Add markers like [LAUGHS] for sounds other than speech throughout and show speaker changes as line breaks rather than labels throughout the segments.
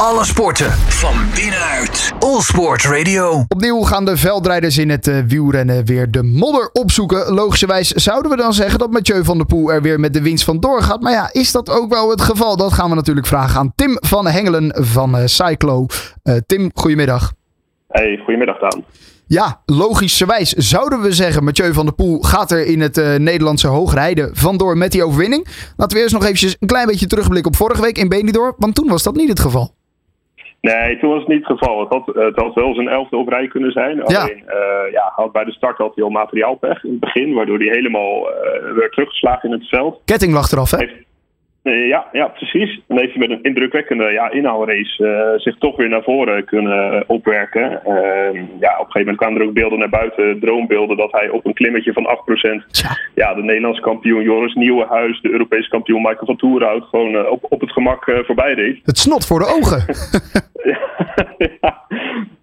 Alle sporten van binnenuit. All Sport Radio.
Opnieuw gaan de veldrijders in het uh, wielrennen weer de modder opzoeken. Logischerwijs zouden we dan zeggen dat Mathieu van der Poel er weer met de winst van doorgaat. Maar ja, is dat ook wel het geval? Dat gaan we natuurlijk vragen aan Tim van Hengelen van uh, Cyclo. Uh, Tim, goedemiddag.
Hey, goedemiddag Daan.
Ja, logischerwijs zouden we zeggen, Mathieu van der Poel gaat er in het uh, Nederlandse hoogrijden vandoor met die overwinning. Laten we eerst nog eventjes een klein beetje terugblikken op vorige week in Benidorm, want toen was dat niet het geval.
Nee, toen was het niet het geval. Het had, het had wel zijn elfde op rij kunnen zijn. Alleen. Uh, ja, had bij de start had hij al materiaalpech in het begin, waardoor hij helemaal uh, werd teruggeslagen in het veld.
Ketting lag eraf, hè?
Heeft, ja, ja, precies. Dan heeft hij met een indrukwekkende ja, inhaalrace uh, zich toch weer naar voren kunnen opwerken. Uh, ja, op een gegeven moment kwamen er ook beelden naar buiten, droombeelden, dat hij op een klimmetje van 8% ja. ja de Nederlandse kampioen Joris Nieuwenhuis, de Europese kampioen Michael van Toerhout, gewoon uh, op, op het gemak voorbij reed.
Het snot voor de ogen. [LAUGHS] [LAUGHS]
ja.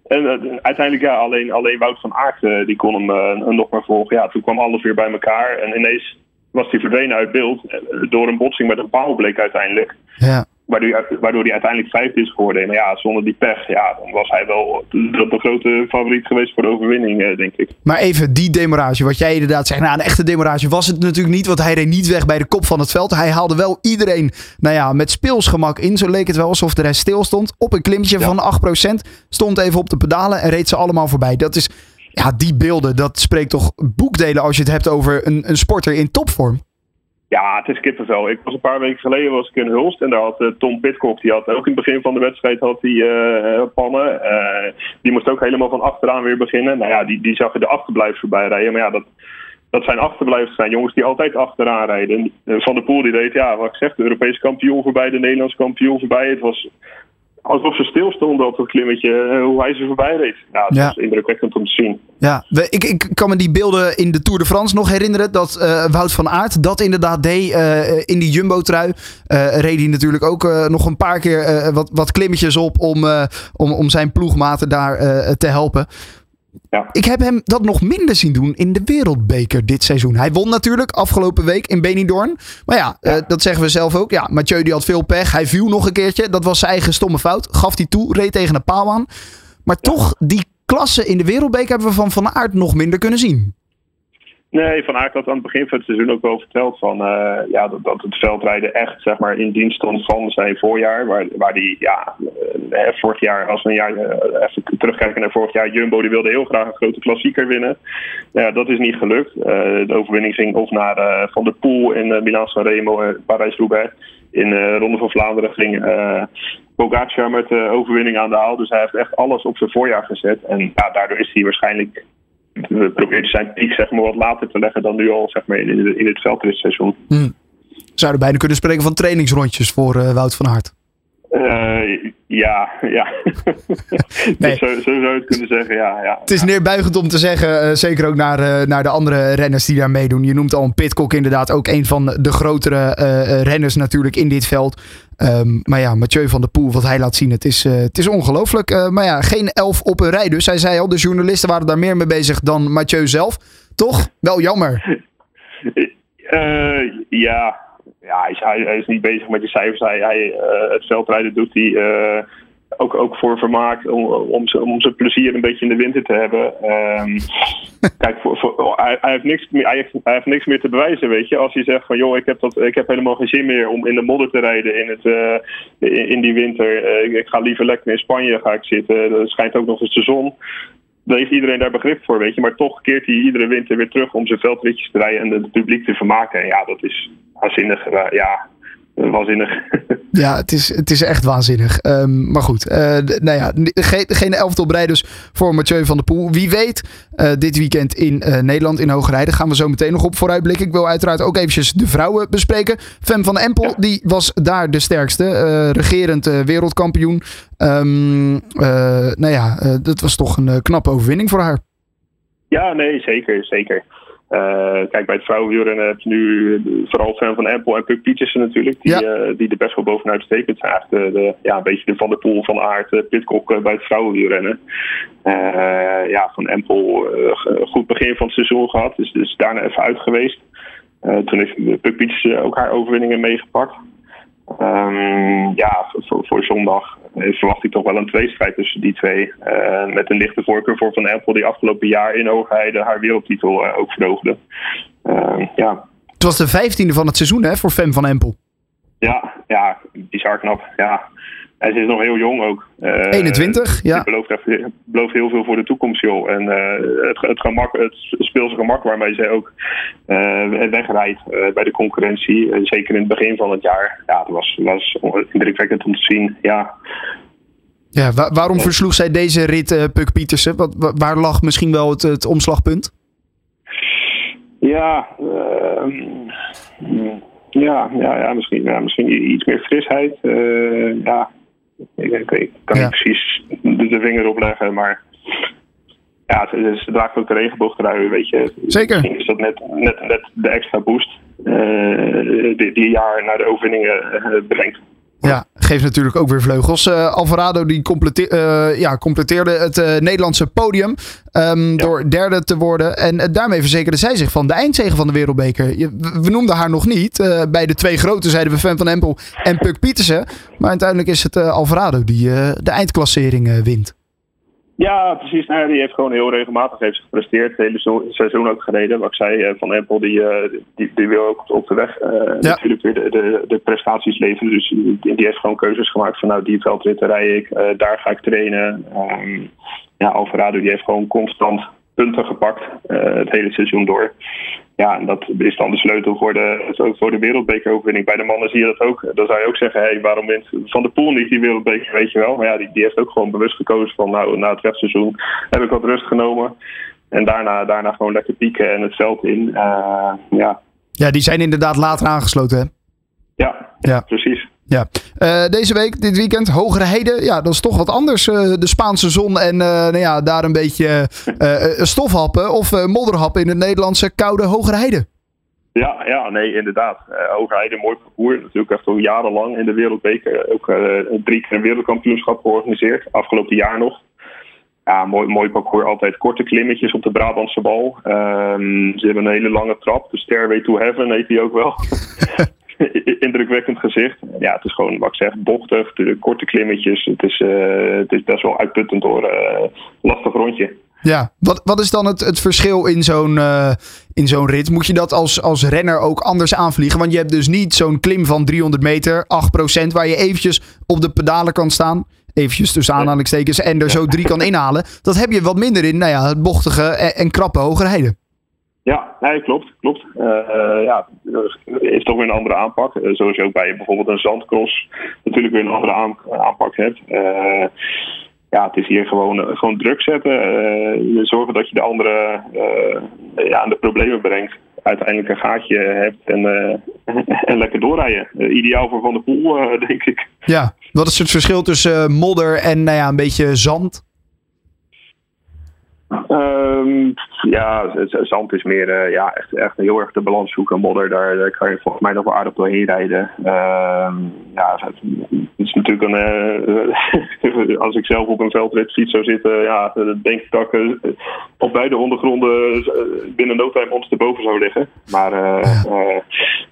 En uiteindelijk, ja, alleen, alleen Wout van Aert die kon hem nog maar volgen. Ja, toen kwam alles weer bij elkaar en ineens was hij verdwenen uit beeld. Door een botsing met een paal bleek uiteindelijk.
Ja.
Waardoor, hij, waardoor hij uiteindelijk vijfde is geworden. Maar ja, zonder die pech, ja, dan was hij wel de, de grote favoriet geweest voor de overwinning, denk ik.
Maar even die demarage, wat jij inderdaad zegt. Nou, een echte demarage was het natuurlijk niet, want hij reed niet weg bij de kop van het veld. Hij haalde wel iedereen, nou ja, met speelsgemak in. Zo leek het wel alsof de rest stil stond. Op een klimmetje ja. van 8%. Stond even op de pedalen en reed ze allemaal voorbij. Dat is ja, die beelden, dat spreekt toch boekdelen als je het hebt over een, een sporter in topvorm?
Ja, het is kippenvel. Ik was een paar weken geleden was ik in Hulst en daar had uh, Tom Pitcock, die had ook in het begin van de wedstrijd had die, uh, pannen. Uh, die moest ook helemaal van achteraan weer beginnen. Nou ja, die, die zag je de achterblijvers voorbij rijden. Maar ja, dat, dat zijn achterblijvers zijn jongens die altijd achteraan rijden. Van der Poel die deed, ja, wat ik zeg, de Europese kampioen voorbij, de Nederlandse kampioen voorbij. Het was alsof ze stilstonden op dat klimmetje, hoe hij ze voorbij reed. Nou, dat ja. is indrukwekkend om te zien.
Ja, ik, ik kan me die beelden in de Tour de France nog herinneren. Dat uh, Wout van Aert dat inderdaad deed uh, in die Jumbo-trui. Uh, reed hij natuurlijk ook nog een paar keer wat, wat klimmetjes op om, om, om zijn ploegmaten daar te helpen.
Ja.
Ik heb hem dat nog minder zien doen in de Wereldbeker dit seizoen. Hij won natuurlijk afgelopen week in Benidorm. Maar ja, ja. Uh, dat zeggen we zelf ook. Ja, Mathieu die had veel pech. Hij viel nog een keertje. Dat was zijn eigen stomme fout. Gaf hij toe, reed tegen een paal aan. Maar ja. toch, die klasse in de Wereldbeker hebben we van Van Aert nog minder kunnen zien.
Nee, Van Aert had aan het begin van het seizoen ook wel verteld van, uh, ja, dat, dat, het veldrijden echt zeg maar, in dienst stond van zijn voorjaar. Waar, waar die ja, uh, vorig jaar, als we een jaar uh, even terugkijken naar vorig jaar, Jumbo die wilde heel graag een grote klassieker winnen. Ja, dat is niet gelukt. de overwinning ging of naar Van der Poel in uh, Milan Sanremo en Parijs-Roubaix. In de Ronde van Vlaanderen ging Pogacar met de overwinning aan de haal. Dus hij heeft echt alles op zijn voorjaar gezet. En ja, daardoor is hij waarschijnlijk we proberen zijn piek zeg maar, wat later te leggen dan nu al zeg maar, in, in het veldritseizoen.
Hmm. Zouden bijna kunnen spreken van trainingsrondjes voor uh, Wout van Aert.
Uh, ja, ja. [LAUGHS] nee. zo, zo, zou je het kunnen zeggen, ja. ja
het is
ja.
neerbuigend om te zeggen, uh, zeker ook naar, uh, naar de andere renners die daar meedoen. Je noemt al een Pitcock inderdaad, ook een van de grotere renners natuurlijk in dit veld. Um, maar ja, Mathieu van der Poel, wat hij laat zien, het is, het is ongelooflijk. maar ja, geen elf op een rij dus. Hij zei al, de journalisten waren daar meer mee bezig dan Mathieu zelf. Toch? Wel jammer.
ja, ja, hij is, hij, hij, is niet bezig met die cijfers. Hij, hij uh, het veldrijden doet hij uh, ook, ook voor vermaak, om, om, om zijn plezier een beetje in de winter te hebben. Um, [LAUGHS] kijk, voor, voor, hij, hij, heeft niks meer, hij, heeft, hij heeft niks meer te bewijzen, weet je. Als hij zegt van, joh, ik heb, dat, ik heb helemaal geen zin meer om in de modder te rijden in, het, uh, in, in, die winter. ik ga liever lekker in Spanje ga ik zitten. Er schijnt ook nog eens de zon dan heeft iedereen daar begrip voor, weet je. Maar toch keert hij iedere winter weer terug om zijn veldritjes te rijden en het publiek te vermaken. En ja, dat is waanzinnig. Uh, ja, waanzinnig. [LAUGHS]
ja, het is, het is echt waanzinnig. Um, maar goed, uh, nou ja, geen, geen op rij dus voor Mathieu van der Poel. Wie weet, uh, dit weekend in uh, Nederland in Hoogrijden gaan we zo meteen nog op vooruitblikken. Ik wil uiteraard ook eventjes de vrouwen bespreken. Fem van Empel, ja. die was daar de sterkste. regerend wereldkampioen. Um, nou ja, dat was toch een knappe overwinning voor haar.
Ja, nee, zeker, zeker. Uh, kijk, bij het vrouwenwielrennen heb je nu vooral fan van Apple en Puck Pietersen natuurlijk. Die, ja. uh, die er best wel bovenuit steken. Het zijn eigenlijk de, de, ja, een beetje de Van der Poel van Aard, Pitcock bij het vrouwenwielrennen. ja, van Empel goed begin van het seizoen gehad. Dus, dus daarna even uit geweest. toen heeft Puck Pietersen ook haar overwinningen meegepakt. Um, ja, voor, voor zondag verwacht ik toch wel een tweestrijd tussen die twee. met een lichte voorkeur voor Van Empel, die afgelopen jaar in Hoogheide haar wereldtitel ook verhoogde. ja.
Het was de vijftiende van het seizoen hè, voor Fem van Empel.
Ja, ja, bizar knap. Ja, hij is nog heel jong ook.
21, ja.
Hij belooft, belooft, heel veel voor de toekomst, joh. En uh, het, het, gemak, het speelse gemak waarmee zij ook uh, wegrijdt uh, bij de concurrentie. zeker in het begin van het jaar. Ja, dat was, was indrukwekkend om te zien. Ja.
Ja, wa waarom versloeg zij deze rit, Puk Pietersen? Wat, waar lag misschien wel het, het omslagpunt?
Ja, ehm, ja, ja, ja, misschien, ja, misschien iets meer frisheid. ja, ik, ik, ik kan niet precies de, vinger opleggen, maar ja, ze, ze draagt ook de regenboogtrui, weet je.
Zeker.
Misschien is dat net, net, net de extra boost uh, die, die jaar naar de overwinningen uh, brengt.
Ja, geeft natuurlijk ook weer vleugels. Uh, Alvarado die uh, ja, completeerde het uh, Nederlandse podium um, ja. door derde te worden. En daarmee verzekerde zij zich van de eindzegen van de Wereldbeker. we noemden haar nog niet. bij de twee grote zeiden we Fan van Empel en Puk Pietersen. Maar uiteindelijk is het Alvarado die de eindklassering wint.
Ja, precies. Nou, die heeft gewoon heel regelmatig heeft gepresteerd. Het hele seizoen ook gereden. Wat ik zei, eh, Van Empel die, uh, die, die, wil ook op de weg uh, ja. natuurlijk weer de, de, de, prestaties leveren. Dus die, die, heeft gewoon keuzes gemaakt van nou die veldritten rij ik, uh, daar ga ik trainen. Um, ja, Alvarado die heeft gewoon constant punten gepakt het hele seizoen door. Ja, en dat is dan de sleutel voor de, voor de wereldbekeroverwinning. Bij de mannen zie je dat ook. Dan zou je ook zeggen, hey, waarom wint Van de Poel niet die wereldbeker, weet je wel. Maar ja, die, die heeft ook gewoon bewust gekozen van, nou, na het rechtseizoen heb ik wat rust genomen. En daarna, daarna gewoon lekker pieken en het veld in. Uh, ja.
ja, die zijn inderdaad later aangesloten, hè?
Ja, ja. precies.
Ja, uh, deze week, dit weekend, Hogere Heide. Ja, dat is toch wat anders. Uh, de Spaanse zon en uh, nou ja, daar een beetje stofhappen of modderhappen in het Nederlandse koude Hogere Heide.
Ja, ja, nee, inderdaad. Hogere Heide, mooi parcours. Natuurlijk echt al jarenlang in de wereldbeker. Ook drie keer een wereldkampioenschap georganiseerd. Afgelopen jaar nog. Ja, mooi, mooi parcours. Altijd korte klimmetjes op de Brabantse bal. Um, ze hebben een hele lange trap. De Stairway to Heaven heet die ook wel. [LAUGHS] [LAUGHS] indrukwekkend gezicht. Ja, het is gewoon wat ik zeg, bochtig, korte klimmetjes. Het is, uh, het is best wel uitputtend door uh, lastig rondje.
Ja, wat, wat is dan het, het verschil in zo'n uh, in zo'n rit? Moet je dat als, als renner ook anders aanvliegen? Want je hebt dus niet zo'n klim van 300 meter, 8%, waar je eventjes op de pedalen kan staan. Eventjes tussen aanhalingstekens en er zo drie kan inhalen. Dat heb je wat minder in nou ja, het bochtige en, en krappe hogerheden.
Ja, nee, klopt. klopt. Uh, ja, is toch weer een andere aanpak. Uh, zoals je ook bij bijvoorbeeld een zandcross natuurlijk weer een andere aan, aanpak hebt. Uh, ja, het is hier gewoon, gewoon druk zetten. zorgen dat je de andere ja, aan de problemen brengt. Uiteindelijk een gaatje hebt en, [LAUGHS] en lekker doorrijden. ideaal voor Van der Poel, denk ik.
Ja, wat is het verschil tussen modder en nou ja, een beetje zand?
Um, ja, zand is meer uh, ja, echt, echt heel erg de balans zoeken. Modder, daar, daar kan je volgens mij nog wel aardig doorheen rijden. Um, ja, het is natuurlijk een. Uh, [LAUGHS] als ik zelf op een veldritfiets zou zitten, ja, denk ik dat ik op beide ondergronden binnen no time ondersteboven zou liggen. Maar ja,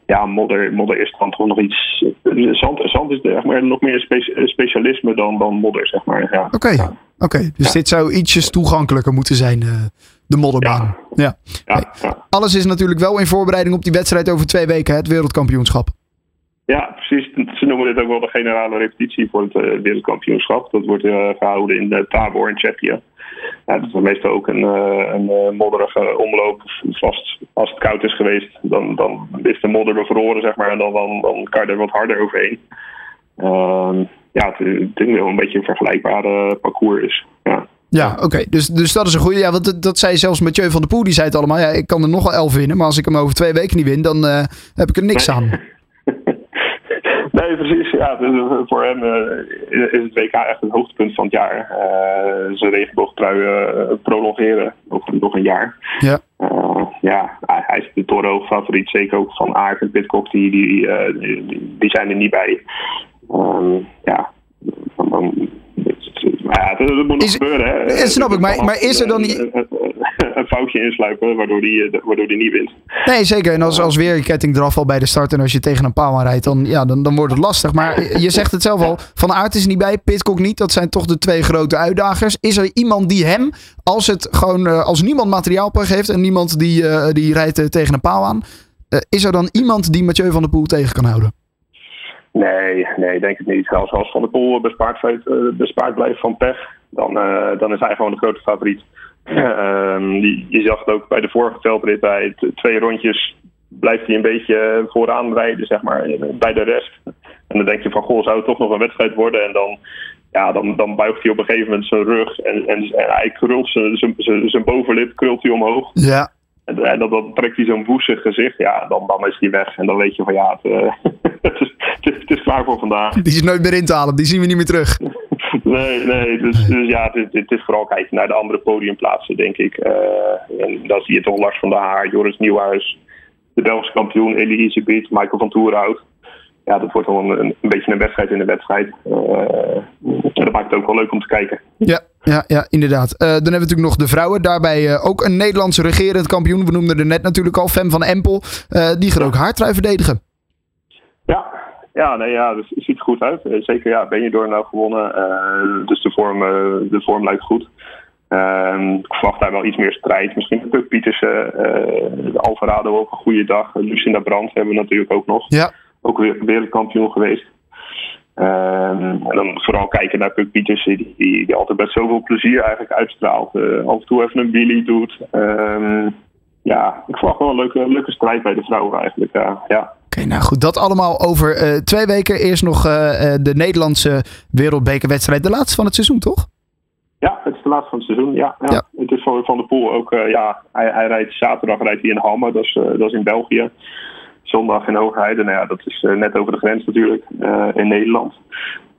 ja modder, modder is dan toch nog iets. Zand, zand is echt maar nog meer spe specialisme dan, dan modder, zeg maar. Ja.
Oké. Okay. Oké, dus dit zou ietsjes toegankelijker moeten zijn, uh, de modderbaan. Ja. ja. Alles is natuurlijk wel in voorbereiding op die wedstrijd over twee weken, het wereldkampioenschap.
Ja, precies. Ze noemen dit ook wel de generale repetitie voor het uh, wereldkampioenschap. Dat wordt uh, gehouden in Tabor in Tsjechië. Ja, dat is meestal ook een, een modderige omloop. Vast, als het koud is geweest, dan, dan is de modder bevroren, zeg maar. En dan, dan, dan kan je er wat harder overheen. Ehm, ja, het, het wel een beetje een vergelijkbare parcours is. Ja.
Ja, oké. Dus, dus dat is een goede. Ja, want dat, zei zelfs Mathieu van der Poel. Die zei het allemaal. Ja, ik kan er nog wel elf winnen. Maar als ik hem over twee weken niet win, dan uh, heb ik er niks aan. [LAUGHS]
nee, precies. Ja, dus voor hem uh, is het WK echt het hoogtepunt van het jaar. Uh, zijn regenboogtrui prolongeren. Nog, nog een jaar.
Ja.
ja, hij is de Toro favoriet. Zeker ook van Aert en Pitcock. Die, die, die, die zijn er niet bij. Um, ja, dan, dan, ja, dat, moet nog gebeuren. Hè.
snap ik, maar, maar is er dan niet...
Een foutje insluipen waardoor die, uh, waardoor die niet wint.
Nee, zeker. En als, als weer je ketting eraf al bij de start en als je tegen een paal aanrijdt, dan, ja, dan, dan wordt het lastig. Maar je zegt het zelf al, Van Aert is er niet bij, Pitcock niet. Dat zijn toch de twee grote uitdagers. Is er iemand die hem, als, het gewoon, als niemand materiaalpech heeft en niemand die, die rijdt tegen een paal aan, is er dan iemand die Mathieu van der Poel tegen kan houden?
Nee, nee, denk ik niet. Als, als Van der Poel bespaard, uh, bespaard blijft van pech, dan, uh, dan is hij gewoon de grote favoriet. Je zag het ook bij de vorige veldrit, bij twee rondjes blijft hij een beetje vooraan rijden, zeg maar, bij de rest. En dan denk je van, goh, zou het toch nog een wedstrijd worden? En dan, ja, dan, dan buigt hij op een gegeven moment zijn rug en, en, en hij krult zijn, zijn, zijn bovenlip krult hij omhoog.
Ja.
En, en dan, dan trekt hij zo'n woestig gezicht, ja, dan, dan is hij weg. En dan weet je van, ja, het, [LAUGHS] het, is, het, is, klaar voor vandaag.
Die is nooit meer in te halen, die zien we niet meer terug. [LAUGHS]
nee, nee, dus, dus ja, het, het, is vooral kijken naar de andere podiumplaatsen, denk ik. Uh, en dan zie je toch Lars van der Haar, Joris Nieuwhuis, de Belgische kampioen Elie Isebiet, Michael van Toerhout. Ja, dat wordt wel een, een, beetje een wedstrijd in de wedstrijd. Uh, en dat maakt het ook wel leuk om te kijken.
Ja, ja, ja inderdaad. Uh, dan hebben we natuurlijk nog de vrouwen. Daarbij ook een Nederlandse regerend kampioen. We noemden er net natuurlijk al, Fem van Empel. die gaat ook haar trui verdedigen.
Ja, ja, nee, ja, dus het ziet er goed uit. Zeker, ja, ben je door nou gewonnen. dus de vorm, de vorm lijkt goed. Uh, ik verwacht daar wel iets meer strijd. Misschien Puk Pietersen, uh, Alvarado ook een goede dag. Lucinda Brandt hebben we natuurlijk ook nog.
Ja.
Ook weer wereldkampioen geweest. Um, en dan vooral kijken naar Puk Pietersen, die, die, die, altijd met zoveel plezier eigenlijk uitstraalt. Uh, af en toe even een Billy doet. Um, ja, ik verwacht wel een leuke, leuke strijd bij de vrouwen eigenlijk. Ja. ja.
Oké, okay, nou goed. Dat allemaal over uh, twee weken. Eerst nog uh, de Nederlandse wereldbekerwedstrijd. De laatste van het seizoen, toch?
Ja, het is de laatste van het seizoen. Ja, ja. ja. Het is voor Van der Poel ook. ja, hij, hij rijdt zaterdag rijdt hij in Hamme, dat is, dat is in België zondag in Hoogheide. Nou ja, dat is net over de grens natuurlijk, in Nederland.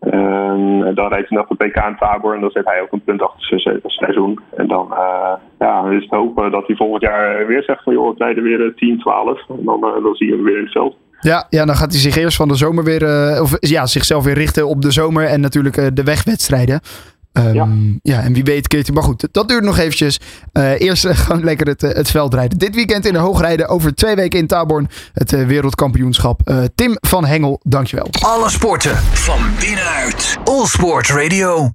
Uh, dan rijdt hij nog de PK in Tabor en dan zet hij ook een punt achter zijn seizoen. En dan ja, is het hopen dat hij volgend jaar weer zegt van joh, we rijden weer 10, 12. En dan, dan zie je hem weer in het veld.
Ja, ja, dan gaat hij zich eerst van de zomer weer, of ja, zichzelf weer richten op de zomer en natuurlijk de wegwedstrijden. Um, ja. ja, en wie weet keert hij. Maar goed, dat duurt nog eventjes. Uh, eerst uh, [LAUGHS] gewoon lekker het, het veld rijden. Dit weekend in de hoogrijden. Over twee weken in Taborn. Het uh, wereldkampioenschap. Tim van Hengel, dankjewel.
Alle sporten van binnenuit. All Sport Radio.